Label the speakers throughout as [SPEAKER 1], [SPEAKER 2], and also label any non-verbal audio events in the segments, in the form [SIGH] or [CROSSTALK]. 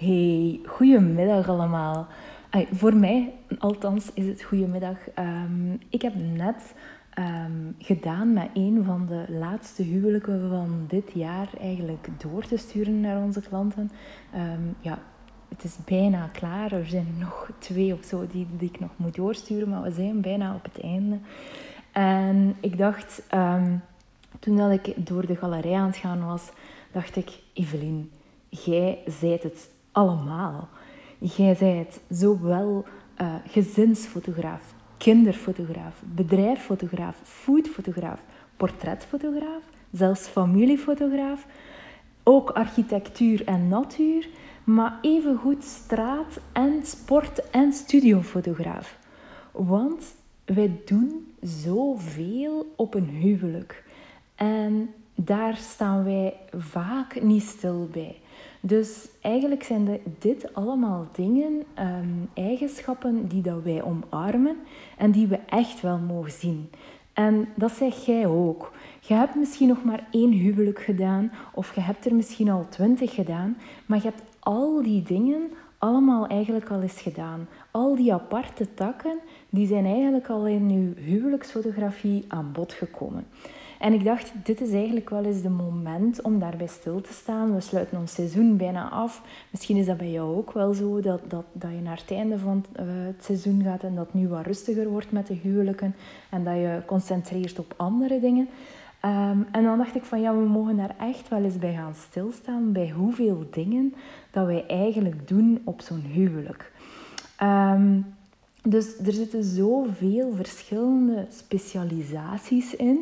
[SPEAKER 1] Hey, goedemiddag allemaal. Voor mij, althans, is het goedemiddag. Um, ik heb net um, gedaan met een van de laatste huwelijken van dit jaar eigenlijk door te sturen naar onze klanten. Um, ja, het is bijna klaar. Er zijn nog twee of zo die, die ik nog moet doorsturen, maar we zijn bijna op het einde. En ik dacht, toen dat ik door de galerij aan het gaan was, dacht ik, Evelien, jij zijt het allemaal. Jij zijt zowel uh, gezinsfotograaf, kinderfotograaf, bedrijfsfotograaf, foodfotograaf, portretfotograaf, zelfs familiefotograaf, ook architectuur en natuur, maar evengoed straat- en sport- en studiofotograaf. Want wij doen zoveel op een huwelijk. En daar staan wij vaak niet stil bij. Dus eigenlijk zijn de, dit allemaal dingen, ehm, eigenschappen die dat wij omarmen en die we echt wel mogen zien. En dat zeg jij ook. Je hebt misschien nog maar één huwelijk gedaan of je hebt er misschien al twintig gedaan, maar je hebt al die dingen allemaal eigenlijk al eens gedaan. Al die aparte takken, die zijn eigenlijk al in je huwelijksfotografie aan bod gekomen. En ik dacht, dit is eigenlijk wel eens de moment om daarbij stil te staan. We sluiten ons seizoen bijna af. Misschien is dat bij jou ook wel zo, dat, dat, dat je naar het einde van het, het seizoen gaat en dat het nu wat rustiger wordt met de huwelijken en dat je concentreert op andere dingen. Um, en dan dacht ik van ja, we mogen daar echt wel eens bij gaan stilstaan, bij hoeveel dingen dat wij eigenlijk doen op zo'n huwelijk. Um, dus er zitten zoveel verschillende specialisaties in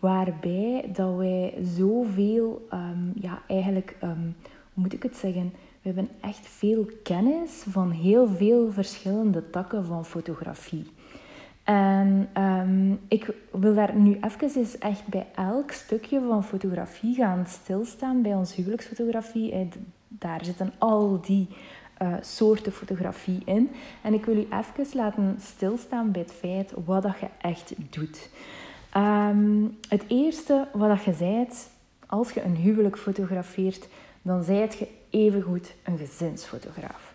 [SPEAKER 1] waarbij dat wij zoveel, um, ja, eigenlijk, um, hoe moet ik het zeggen? We hebben echt veel kennis van heel veel verschillende takken van fotografie. En um, ik wil daar nu even eens echt bij elk stukje van fotografie gaan stilstaan, bij ons huwelijksfotografie. En daar zitten al die uh, soorten fotografie in. En ik wil u even laten stilstaan bij het feit wat dat je echt doet. Um, het eerste wat je zei, als je een huwelijk fotografeert, dan zijt je evengoed een gezinsfotograaf.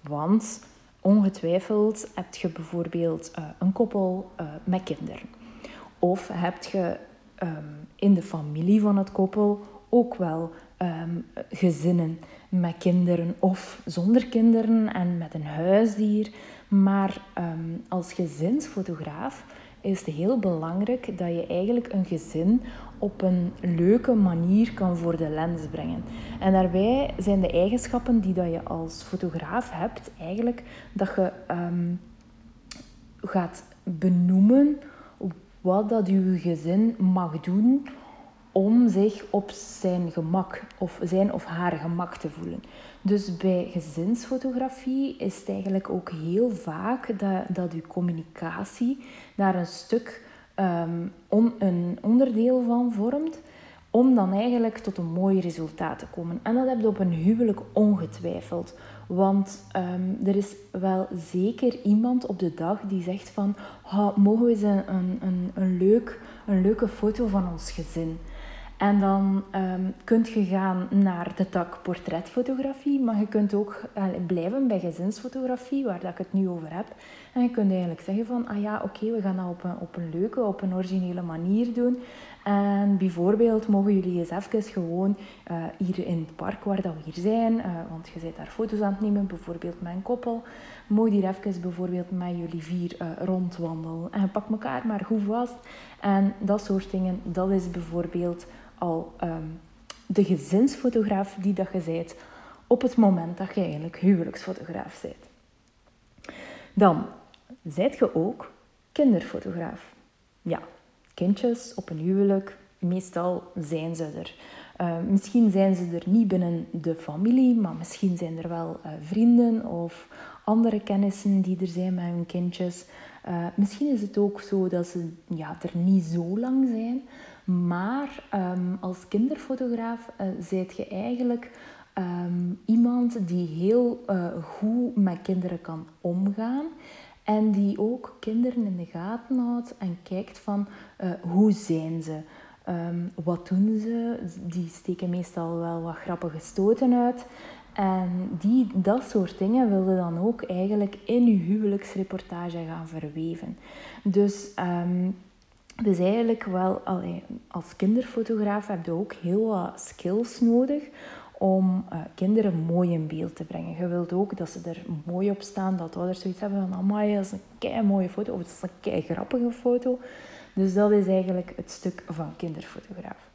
[SPEAKER 1] Want ongetwijfeld heb je bijvoorbeeld uh, een koppel uh, met kinderen. Of heb je um, in de familie van het koppel ook wel um, gezinnen met kinderen of zonder kinderen en met een huisdier. Maar als gezinsfotograaf is het heel belangrijk dat je eigenlijk een gezin op een leuke manier kan voor de lens brengen. En daarbij zijn de eigenschappen die dat je als fotograaf hebt, eigenlijk dat je um, gaat benoemen wat dat je gezin mag doen om zich op zijn gemak of zijn of haar gemak te voelen. Dus bij gezinsfotografie is het eigenlijk ook heel vaak dat, dat uw communicatie daar een stuk um, een onderdeel van vormt, om dan eigenlijk tot een mooi resultaat te komen. En dat heb je op een huwelijk ongetwijfeld. Want um, er is wel zeker iemand op de dag die zegt van... mogen we eens een, een, een, een, leuk, een leuke foto van ons gezin? En dan um, kunt je gaan naar de tak portretfotografie, maar je kunt ook uh, blijven bij gezinsfotografie, waar dat ik het nu over heb. En je kunt eigenlijk zeggen van, ah ja, oké, we gaan dat op een, op een leuke, op een originele manier doen. En bijvoorbeeld mogen jullie eens even gewoon uh, hier in het park waar dat we hier zijn, uh, want je bent daar foto's aan het nemen, bijvoorbeeld een koppel, mogen hier even bijvoorbeeld met jullie vier rondwandelen. En pak elkaar maar goed vast. En dat soort dingen, dat is bijvoorbeeld al um, de gezinsfotograaf die dat je bent op het moment dat je eigenlijk huwelijksfotograaf bent. Dan zijt je ook kinderfotograaf. Ja, kindjes op een huwelijk, meestal zijn ze er. Uh, misschien zijn ze er niet binnen de familie, maar misschien zijn er wel uh, vrienden of andere kennissen die er zijn met hun kindjes. Uh, misschien is het ook zo dat ze ja, er niet zo lang zijn, maar um, als kinderfotograaf uh, zijt je eigenlijk um, iemand die heel uh, goed met kinderen kan omgaan. En die ook kinderen in de gaten houdt en kijkt van uh, hoe zijn ze. Um, wat doen ze? Die steken meestal wel wat grappige stoten uit. En die, dat soort dingen wilde dan ook eigenlijk in je huwelijksreportage gaan verweven. Dus, dus eigenlijk wel, als kinderfotograaf heb je ook heel wat skills nodig om uh, kinderen mooi in beeld te brengen. Je wilt ook dat ze er mooi op staan, dat ouders zoiets hebben van amai, dat is een kei mooie foto of dat is een kei grappige foto. Dus dat is eigenlijk het stuk van kinderfotograaf.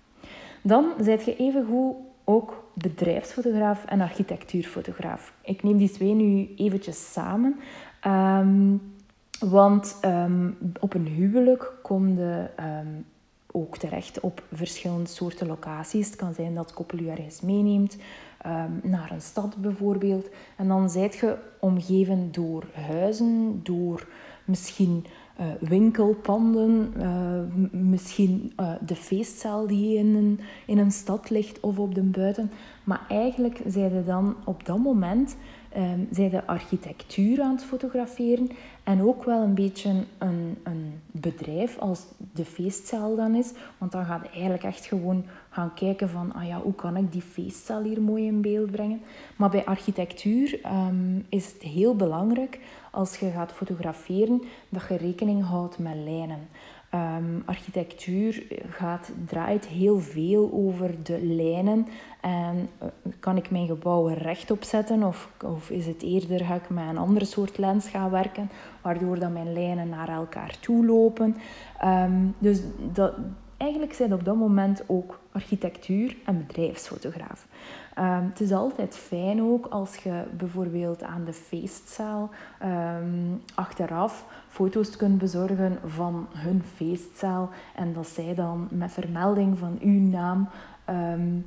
[SPEAKER 1] Dan zet je even goed ook bedrijfsfotograaf en architectuurfotograaf. Ik neem die twee nu eventjes samen. Ehm, want um, op een huwelijk kom je um, ook terecht op verschillende soorten locaties. Het kan zijn dat koppel je ergens meeneemt, naar een stad bijvoorbeeld. En dan zijt je omgeven door huizen, door misschien uh, winkelpanden, uh, misschien uh, de feestzaal die in een, in een stad ligt of op de buiten. Maar eigenlijk zijn ze dan op dat moment um, de architectuur aan het fotograferen en ook wel een beetje een, een bedrijf als de feestzaal dan is. Want dan gaat je eigenlijk echt gewoon gaan kijken van, ah ja, hoe kan ik die feestzaal hier mooi in beeld brengen. Maar bij architectuur um, is het heel belangrijk als je gaat fotograferen dat je rekening houdt met lijnen. Um, architectuur gaat, draait heel veel over de lijnen. En uh, kan ik mijn gebouwen rechtop zetten of, of is het eerder ga ik met een andere soort lens gaan werken, waardoor dat mijn lijnen naar elkaar toe lopen. Um, dus dat, eigenlijk zijn op dat moment ook architectuur en bedrijfsfotograaf. Um, het is altijd fijn ook als je bijvoorbeeld aan de feestzaal um, achteraf foto's kunt bezorgen van hun feestzaal en dat zij dan met vermelding van uw naam um,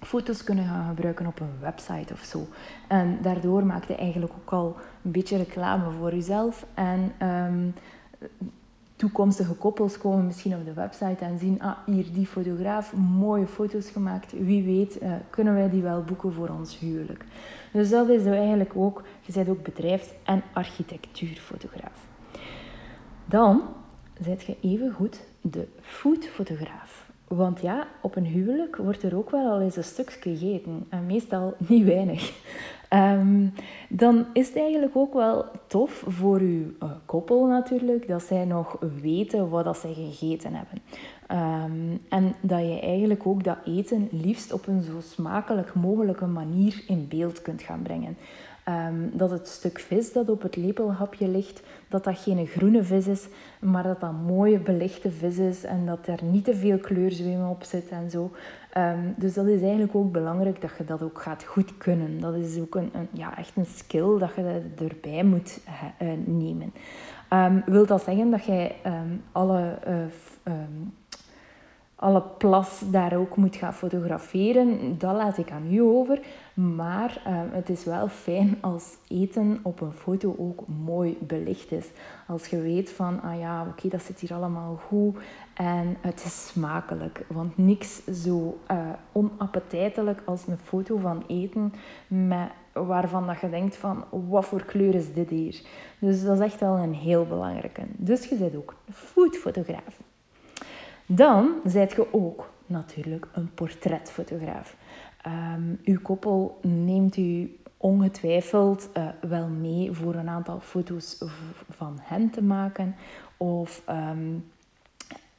[SPEAKER 1] foto's kunnen gaan gebruiken op een website of zo. En daardoor maakt je eigenlijk ook al een beetje reclame voor jezelf en toekomstige koppels komen misschien op de website en zien, ah, hier die fotograaf, mooie foto's gemaakt. Wie weet, uh, kunnen wij die wel boeken voor ons huwelijk. Dus dat is eigenlijk ook, je bent ook bedrijfs- en architectuurfotograaf. Dan zet je even goed de foodfotograaf. Want ja, op een huwelijk wordt er ook wel al eens een stukje gegeten. En meestal niet weinig. Um, dan is het eigenlijk ook wel tof voor uw uh, koppel natuurlijk, dat zij nog weten wat dat zij gegeten hebben. Um, en dat je eigenlijk ook dat eten liefst op een zo smakelijk mogelijke manier in beeld kunt gaan brengen. Um, dat het stuk vis dat op het lepelhapje ligt, dat dat geen groene vis is, maar dat dat mooie belichte vis is en dat er niet te veel kleurzwemen op zit en zo. Um, dus dat is eigenlijk ook belangrijk dat je dat ook gaat goed kunnen. Dat is ook een, een ja, echt een skill dat je erbij moet uh, nemen. Um, wil dat zeggen dat jij alle uh, alle plas daar ook moet gaan fotograferen, dat laat ik aan u over. Maar uh, het is wel fijn als eten op een foto ook mooi belicht is. Als je weet van, ah ja, oké, dat zit hier allemaal goed en het is smakelijk. Want niks zo onappetijtelijk als een foto van eten met, waarvan dat je denkt van, wat voor kleur is dit hier? Dus dat is echt wel een heel belangrijke. Dus je bent ook foodfotograaf. Dan zijt je ook natuurlijk een portretfotograaf. Um, uw koppel neemt u ongetwijfeld uh, wel mee voor een aantal foto's van hen te maken. Of, um,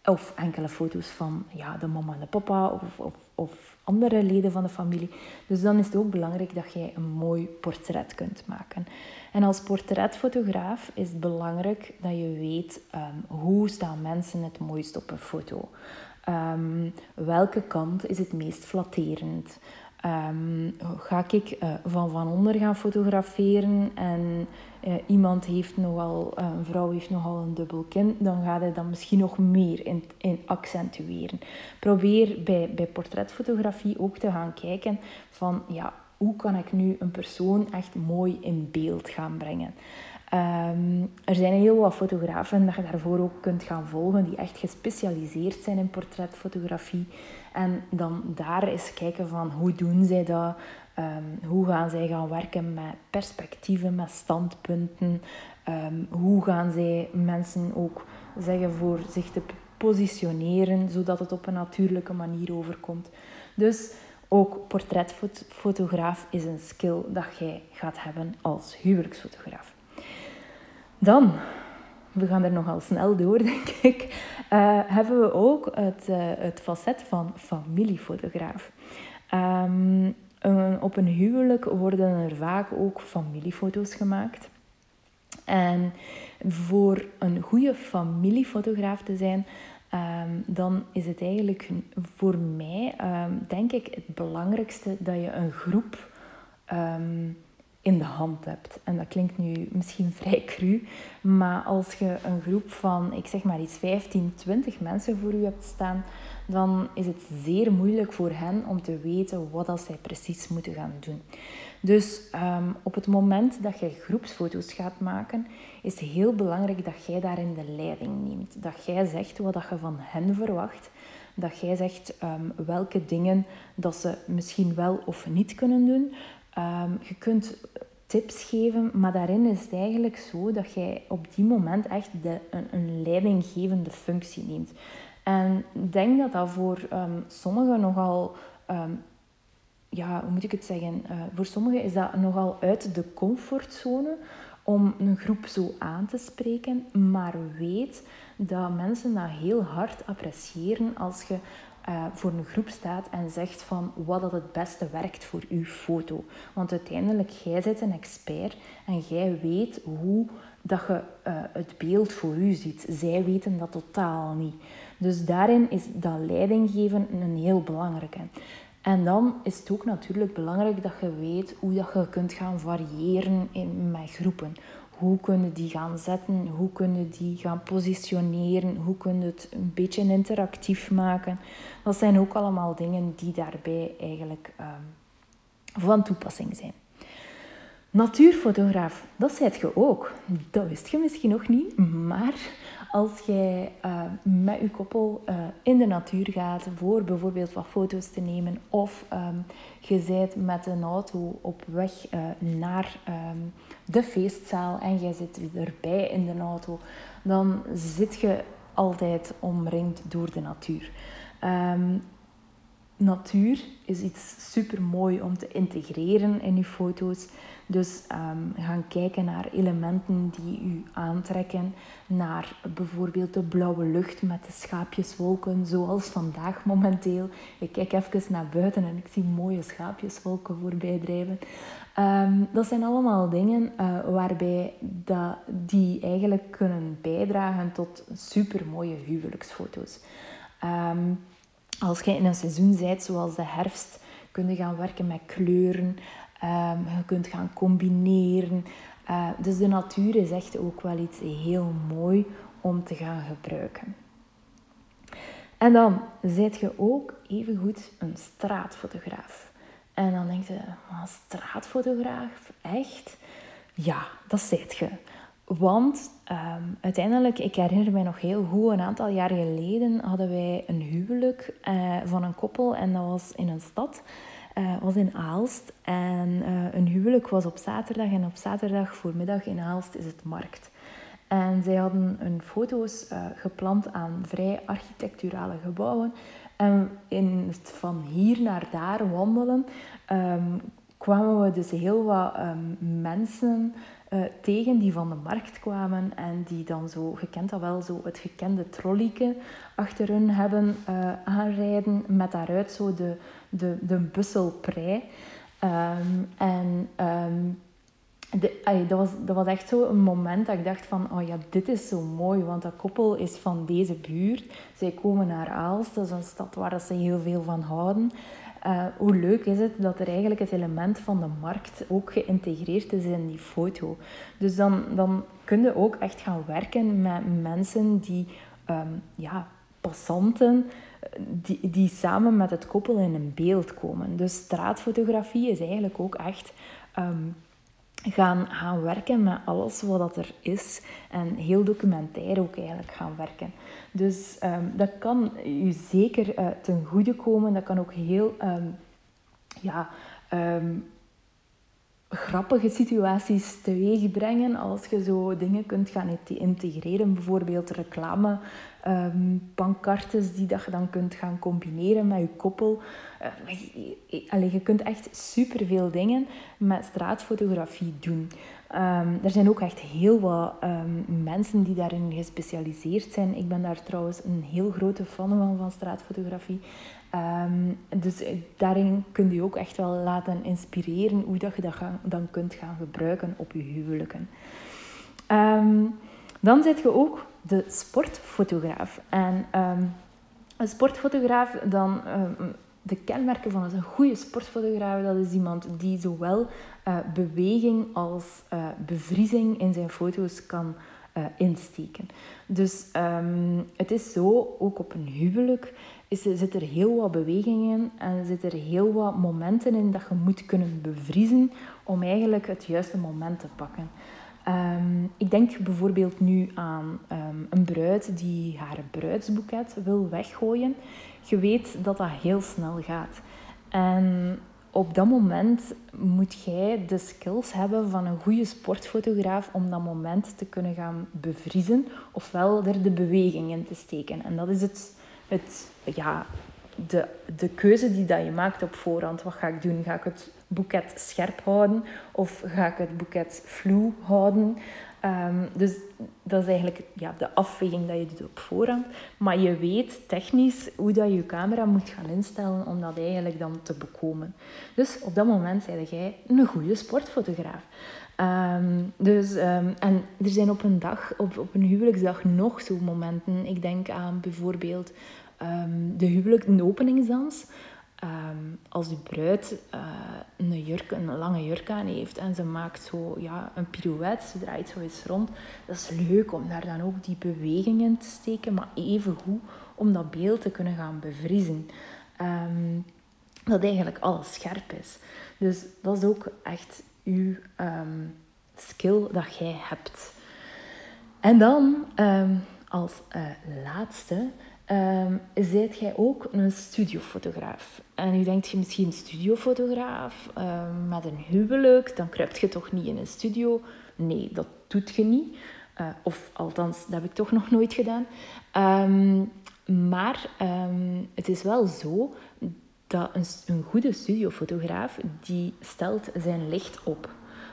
[SPEAKER 1] of enkele foto's van ja, de mama en de papa of, of, of, andere leden van de familie. Dus dan is het ook belangrijk dat jij een mooi portret kunt maken. En als portretfotograaf is het belangrijk dat je weet um, hoe staan mensen het mooist op een foto. Um, welke kant is het meest flatterend? Um, ga ik uh, van van onder gaan fotograferen en uh, iemand heeft nogal, uh, een vrouw heeft nogal een dubbel kin, dan gaat hij dat misschien nog meer in, in accentueren. Probeer bij, bij portretfotografie ook te gaan kijken van ja, hoe kan ik nu een persoon echt mooi in beeld gaan brengen. Um, er zijn heel wat fotografen dat je daarvoor ook kunt gaan volgen, die echt gespecialiseerd zijn in portretfotografie. En dan daar eens kijken van hoe doen zij dat, um, hoe gaan zij gaan werken met perspectieven, met standpunten, um, hoe gaan zij mensen ook zeggen voor zich te positioneren, zodat het op een natuurlijke manier overkomt. Dus ook portretfotograaf is een skill dat jij gaat hebben als huwelijksfotograaf. Dan, we gaan er nogal snel door, [LAUGHS] denk ik, uh, hebben we ook het, uh, het facet van familiefotograaf. Um, op een huwelijk worden er vaak ook familiefoto's gemaakt. En voor een goede familiefotograaf te zijn, um, dan is het eigenlijk voor mij, um, denk ik, het belangrijkste dat je een groep in de hand hebt. En dat klinkt nu misschien [LAUGHS] vrij cru, maar als je een groep van, ik zeg maar iets, 15, 20 mensen voor je hebt staan, dan is het zeer moeilijk voor hen om te weten wat dat zij precies moeten gaan doen. Dus um, op het moment dat je groepsfoto's gaat maken, is het heel belangrijk dat jij daarin de leiding neemt. Dat jij zegt wat dat je van hen verwacht. Dat jij zegt um, welke dingen dat ze misschien wel of niet kunnen doen. Um, je kunt tips geven, maar daarin is het eigenlijk zo dat jij op die moment echt de, een, een leidinggevende functie neemt. En ik denk dat dat voor um, sommigen nogal, um, ja, hoe moet ik het zeggen? Uh, voor sommigen is dat nogal uit de comfortzone om een groep zo aan te spreken. Maar weet dat mensen dat heel hard appreciëren als je uh, voor een groep staat en zegt van wat dat het beste werkt voor uw foto. Want uiteindelijk, jij bent een expert en jij weet hoe dat je uh, het beeld voor u ziet. Zij weten dat totaal niet. Dus daarin is dat leidinggeven een heel belangrijke. En dan is het ook natuurlijk belangrijk dat je weet hoe dat je kunt gaan variëren in, met groepen. Hoe kunnen die gaan zetten? Hoe kunnen die gaan positioneren? Hoe kun je het een beetje interactief maken? Dat zijn ook allemaal dingen die daarbij eigenlijk um, van toepassing zijn. Natuurfotograaf, dat zijt je ook. Dat wist je misschien nog niet, maar als jij uh, met je koppel uh, in de natuur gaat voor bijvoorbeeld wat foto's te nemen of um, je bent met een auto op weg uh, naar um, de feestzaal en jij zit erbij in de auto, dan zit je altijd omringd door de natuur. Um, natuur is iets super mooi om te integreren in je foto's. Dus um, gaan kijken naar elementen die u aantrekken, naar bijvoorbeeld de blauwe lucht met de schaapjeswolken, zoals vandaag momenteel. Ik kijk even naar buiten en ik zie mooie schaapjeswolken voorbij drijven. Um, dat zijn allemaal dingen uh, waarbij dat, die eigenlijk kunnen bijdragen tot super mooie huwelijksfoto's. Um, als je in een seizoen bent zoals de herfst, kun je gaan werken met kleuren. Um, je kunt gaan combineren. Uh, dus de natuur is echt ook wel iets heel mooi om te gaan gebruiken. En dan zet je ook evengoed een straatfotograaf. En dan denk je, straatfotograaf? Echt? Ja, dat zet je. Want um, uiteindelijk, ik herinner mij nog heel goed, een aantal jaar geleden hadden wij een huwelijk uh, van een koppel en dat was in een stad, uh, was in Aalst. En uh, een huwelijk was op zaterdag en op zaterdag voormiddag in Aalst is het markt. En zij hadden een foto's gepland aan vrij architecturale gebouwen. En in het van hier naar daar wandelen um, kwamen we dus heel wat um, mensen tegen die van de markt kwamen en die dan zo, je kent wel, zo het gekende trolleyke achter hun hebben aanrijden met daaruit zo de, de, de busselprei. Um, en um, de, ay, dat, was, dat was echt zo een moment dat ik dacht van, oh ja, dit is zo mooi, want dat koppel is van deze buurt. Zij komen naar Aalst, dat is een stad waar ze heel veel van houden. Uh, hoe leuk is het dat er eigenlijk het element van de markt ook geïntegreerd is in die foto. Dus dan, dan kun je ook echt gaan werken met mensen die, um, ja, passanten, die, die samen met het koppel in een beeld komen. Dus straatfotografie is eigenlijk ook echt um, gaan, gaan werken met alles wat er is. En heel documentair ook eigenlijk gaan werken. Dus um, dat kan u zeker uh, ten goede komen. Dat kan ook heel um, ja, grappige situaties teweeg brengen als je zo dingen kunt gaan integreren. Bijvoorbeeld reclame um, pancartes die dat je dan kunt gaan combineren met je koppel. Uh, allee, je kunt echt superveel dingen met straatfotografie doen. Um, er zijn ook echt heel wat mensen die daarin gespecialiseerd zijn. Ik ben daar trouwens een heel grote fan van, van straatfotografie. Dus daarin kun je ook echt wel laten inspireren hoe dat je dat dan kunt gaan gebruiken op je huwelijken. dan zit je ook de sportfotograaf. En een sportfotograaf, dan de kenmerken van een goede sportfotograaf, dat is iemand die zowel uh, beweging als uh, bevriezing in zijn foto's kan uh, insteken. Dus um, het is zo, ook op een huwelijk is, zit er heel wat beweging in en zit er heel wat momenten in dat je moet kunnen bevriezen om eigenlijk het juiste moment te pakken. Um, ik denk bijvoorbeeld nu aan um, een bruid die haar bruidsboeket wil weggooien. Je weet dat dat heel snel gaat. En op dat moment moet jij de skills hebben van een goede sportfotograaf om dat moment te kunnen gaan bevriezen, ofwel er de beweging in te steken. En dat is het, het, ja, de, de keuze die dat je maakt op voorhand. Wat ga ik doen? Ga ik het boeket scherp houden of ga ik het boeket vloe houden? Um, dus dat is eigenlijk ja, de afweging dat je doet op voorhand. Maar je weet technisch hoe dat je je camera moet gaan instellen om dat eigenlijk dan te bekomen. Dus op dat moment zei jij een goede sportfotograaf. Um, dus, um, en er zijn op een dag, op, op een huwelijksdag nog zo momenten. Ik denk aan bijvoorbeeld de huwelijk, een openingsdans. Um, als de bruid uh, een, jurk, een lange jurk aan heeft en ze maakt zo ja, een pirouette, ze draait zo eens rond, dat is leuk om daar dan ook die beweging in te steken, maar even goed om dat beeld te kunnen gaan bevriezen. Um, dat eigenlijk alles scherp is. Dus dat is ook echt uw um, skill dat jij hebt. En dan als uh, laatste um, zijt jij ook een studiofotograaf. En nu denkt je misschien studiofotograaf um, met een huwelijk, dan kruipt je toch niet in een studio? Nee, dat doet je niet. Uh, of althans, dat heb ik toch nog nooit gedaan. Um, maar het is wel zo dat een, een goede studiofotograaf, die stelt zijn licht op.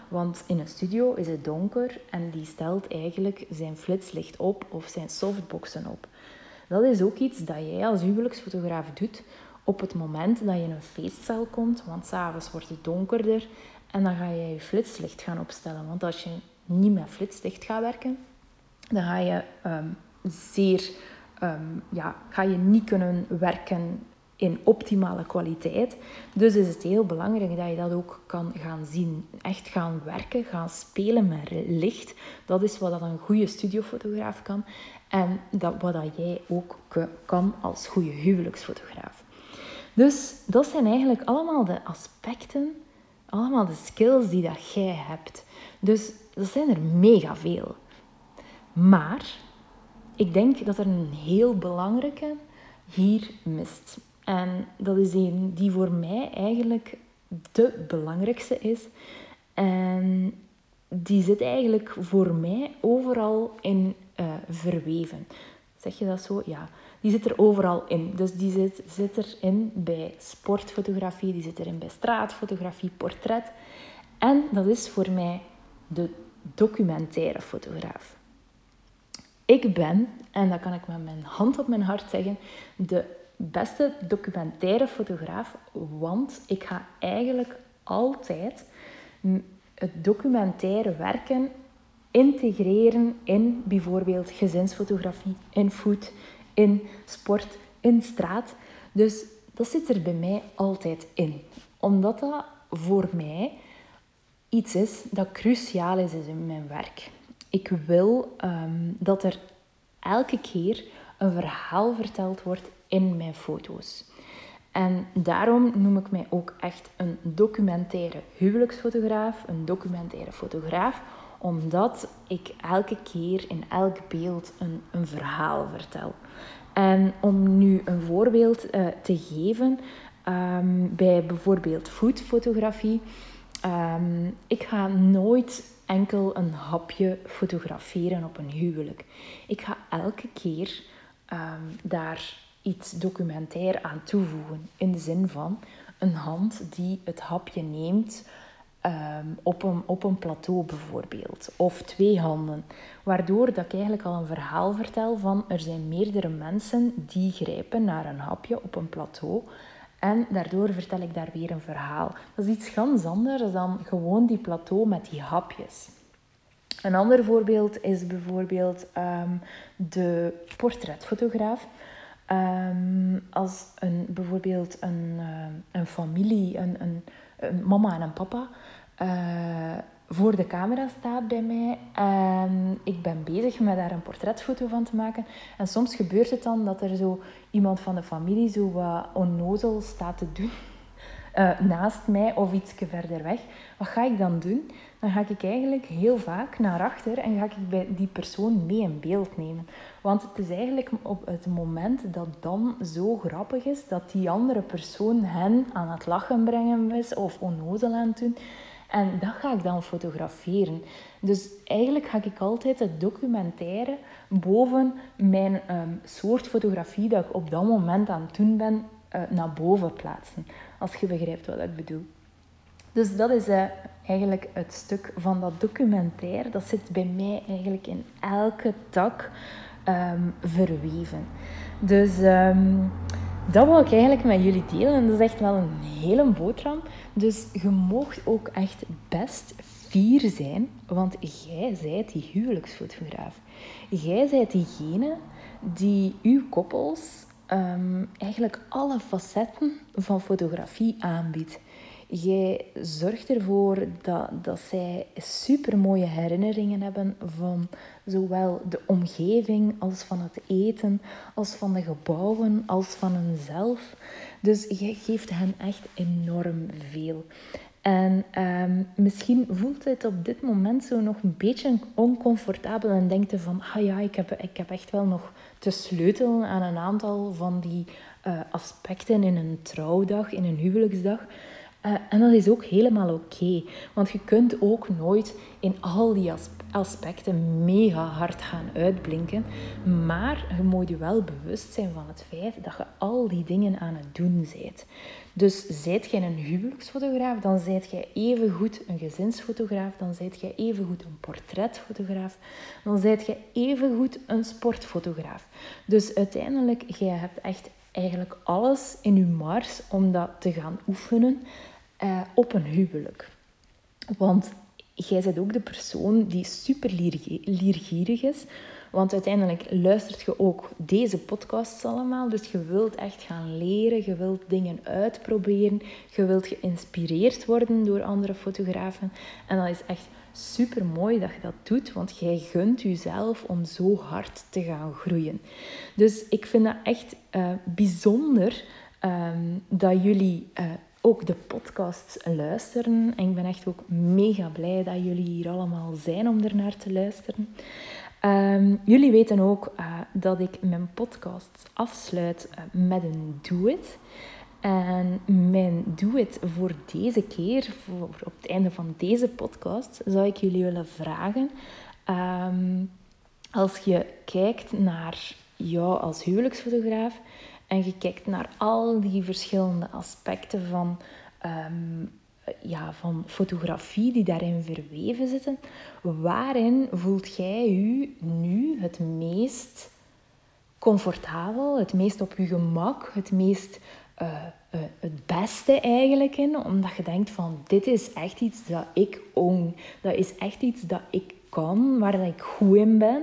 [SPEAKER 1] Want in een studio is het donker en die stelt eigenlijk zijn flitslicht op of zijn softboxen op. Dat is ook iets dat jij als huwelijksfotograaf doet op het moment dat je in een feestcel komt, want s'avonds wordt het donkerder en dan ga je je flitslicht gaan opstellen. Want als je niet met flitslicht gaat werken, dan ga je ehm, zeer, ehm, ja, ga je niet kunnen werken in optimale kwaliteit. Dus is het heel belangrijk dat je dat ook kan gaan zien. Echt gaan werken, gaan spelen met licht. Dat is wat een goede studiofotograaf kan. En dat, wat dat jij ook kan als goede huwelijksfotograaf. Dus dat zijn eigenlijk allemaal de aspecten, allemaal de skills die dat jij hebt. Dus dat zijn er mega veel. Maar ik denk dat er een heel belangrijke hier mist. En dat is een die voor mij eigenlijk de belangrijkste is. En die zit eigenlijk voor mij overal in uh, verweven. Zeg je dat zo? Ja. Die zit er overal in. Dus die zit, zit erin bij sportfotografie, die zit erin bij straatfotografie, portret. En dat is voor mij de documentaire fotograaf. Ik ben, en dat kan ik met mijn hand op mijn hart zeggen, de beste documentaire fotograaf, want ik ga eigenlijk altijd het documentaire werken integreren in bijvoorbeeld gezinsfotografie, in food, in sport, in straat. Dus dat zit er bij mij altijd in. Omdat dat voor mij iets is dat cruciaal is in mijn werk. Ik wil um, dat er elke keer een verhaal verteld wordt in mijn foto's. En daarom noem ik mij ook echt een documentaire huwelijksfotograaf, een documentaire fotograaf, omdat ik elke keer in elk beeld een, een verhaal vertel. En om nu een voorbeeld uh, te geven, um, bij bijvoorbeeld foodfotografie, um, ik ga nooit enkel een hapje fotograferen op een huwelijk. Ik ga elke keer ehm, daar iets documentair aan toevoegen. In de zin van een hand die het hapje neemt ehm, op, een, op een plateau bijvoorbeeld. Of twee handen. Waardoor dat ik eigenlijk al een verhaal vertel van er zijn meerdere mensen die grijpen naar een hapje op een plateau. En daardoor vertel ik daar weer een verhaal. Dat is iets ganz anders dan gewoon die plateau met die hapjes. Een ander voorbeeld is bijvoorbeeld ehm, de portretfotograaf. Um, als een, bijvoorbeeld een, uh, een familie, een, een, een, mama en een papa, uh, voor de camera staat bij mij en ik ben bezig met daar een portretfoto van te maken. En soms gebeurt het dan dat er zo iemand van de familie zo wat onnozel staat te doen uh, naast mij of iets verder weg. Wat ga ik dan doen? Dan ga ik eigenlijk heel vaak naar achter en ga ik bij die persoon mee in beeld nemen. Want het is eigenlijk op het moment dat dan zo grappig is dat die andere persoon hen aan het lachen brengen is of onnozel aan het doen. En dat ga ik dan fotograferen. Dus eigenlijk ga ik altijd het documentaire boven mijn um, soort fotografie dat ik op dat moment aan het doen ben, uh, naar boven plaatsen. Als je begrijpt wat ik bedoel. Dus dat is uh, eigenlijk het stuk van dat documentaire. Dat zit bij mij eigenlijk in elke tak um, verweven. Dus um, dat wil ik eigenlijk met jullie delen. En dat is echt wel een hele boterham. Dus je moogt ook echt best fier zijn, want jij zijt die huwelijksfotograaf. Jij zijt diegene die uw koppels um, eigenlijk alle facetten van fotografie aanbiedt. Jij zorgt ervoor dat, dat zij super mooie herinneringen hebben van zowel de omgeving als van het eten, als van de gebouwen, als van hunzelf. Dus jij geeft hen echt enorm veel. En um, misschien voelt het op dit moment zo nog een beetje oncomfortabel en denkt je van, ah ja, ik heb, ik heb echt wel nog te sleutelen aan een aantal van die uh, aspecten in een trouwdag, in een huwelijksdag. Uh, en dat is ook helemaal oké, want je kunt ook nooit in al die aspecten mega hard gaan uitblinken. Maar je moet je wel bewust zijn van het feit dat je al die dingen aan het doen bent. Dus zijt jij een huwelijksfotograaf, dan zijt even goed een gezinsfotograaf, dan zijt even goed een portretfotograaf, dan zijt jij even goed een sportfotograaf. Dus uiteindelijk, jij hebt echt eigenlijk alles in je mars om dat te gaan oefenen uh, op een huwelijk. Want jij bent ook de persoon die super leergierig is. Want uiteindelijk luistert je ook deze podcasts allemaal. Dus je wilt echt gaan leren, je wilt dingen uitproberen, je wilt geïnspireerd worden door andere fotografen. En dat is echt super mooi dat je dat doet, want jij gunt jezelf om zo hard te gaan groeien. Dus ik vind dat echt uh, bijzonder um, dat jullie uh, ook de podcasts luisteren. En ik ben echt ook mega blij dat jullie hier allemaal zijn om ernaar te luisteren. Um, jullie weten ook uh, dat ik mijn podcast afsluit met een do-it. En mijn do-it voor deze keer, voor op het einde van deze podcast, zou ik jullie willen vragen. Um, als je kijkt naar jou als huwelijksfotograaf en je kijkt naar al die verschillende aspecten van, um, ja, van fotografie die daarin verweven zitten, waarin voelt jij je nu het meest comfortabel, het meest op je gemak, het meest uh, uh, het beste eigenlijk in, omdat je denkt van dit is echt iets dat ik own, dat is echt iets dat ik kan, waar ik goed in ben.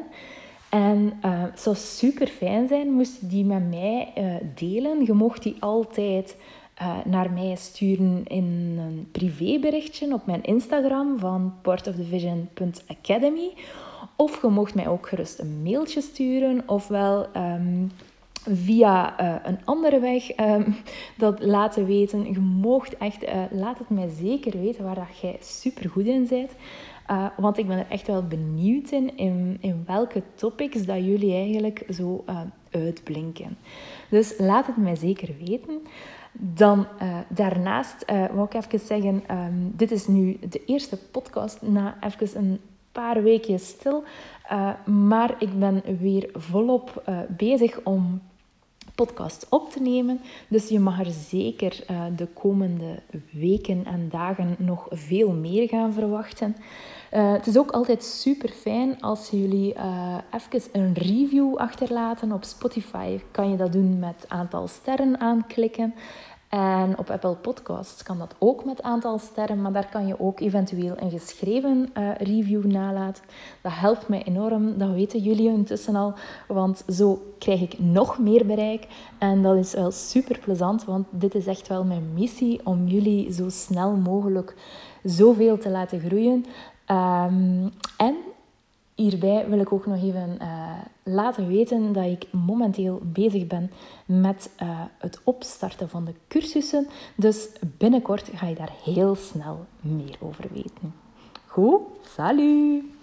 [SPEAKER 1] En uh, het zou super fijn zijn moest je die met mij delen. Je mocht die altijd naar mij sturen in een privéberichtje op mijn Instagram van portofthevision.academy. Of je mocht mij ook gerust een mailtje sturen, ofwel um, via uh, een andere weg um, [LAUGHS] dat laten weten. Je moogt echt, uh, laat het mij zeker weten waar dat jij super goed in bent. Want ik ben er echt wel benieuwd in, in, in welke topics dat jullie eigenlijk zo uitblinken. Dus laat het mij zeker weten. Dan daarnaast wou ik even zeggen, um, dit is nu de eerste podcast na even een paar weken stil. maar ik ben weer volop bezig om podcast op te nemen. Dus je mag er zeker de komende weken en dagen nog veel meer gaan verwachten. Uh, het is ook altijd super fijn als jullie uh, even een review achterlaten. Op Spotify kan je dat doen met aantal sterren aanklikken. En op Apple Podcasts kan dat ook met aantal sterren, maar daar kan je ook eventueel een geschreven uh, review nalaten. Dat helpt mij enorm, dat weten jullie intussen al, want zo krijg ik nog meer bereik. En dat is wel super plezant, want dit is echt wel mijn missie om jullie zo snel mogelijk zoveel te laten groeien. Um, en hierbij wil ik ook nog even uh, laten weten dat ik momenteel bezig ben met uh, het opstarten van de cursussen. Dus binnenkort ga je daar heel snel meer over weten. Goed, salut!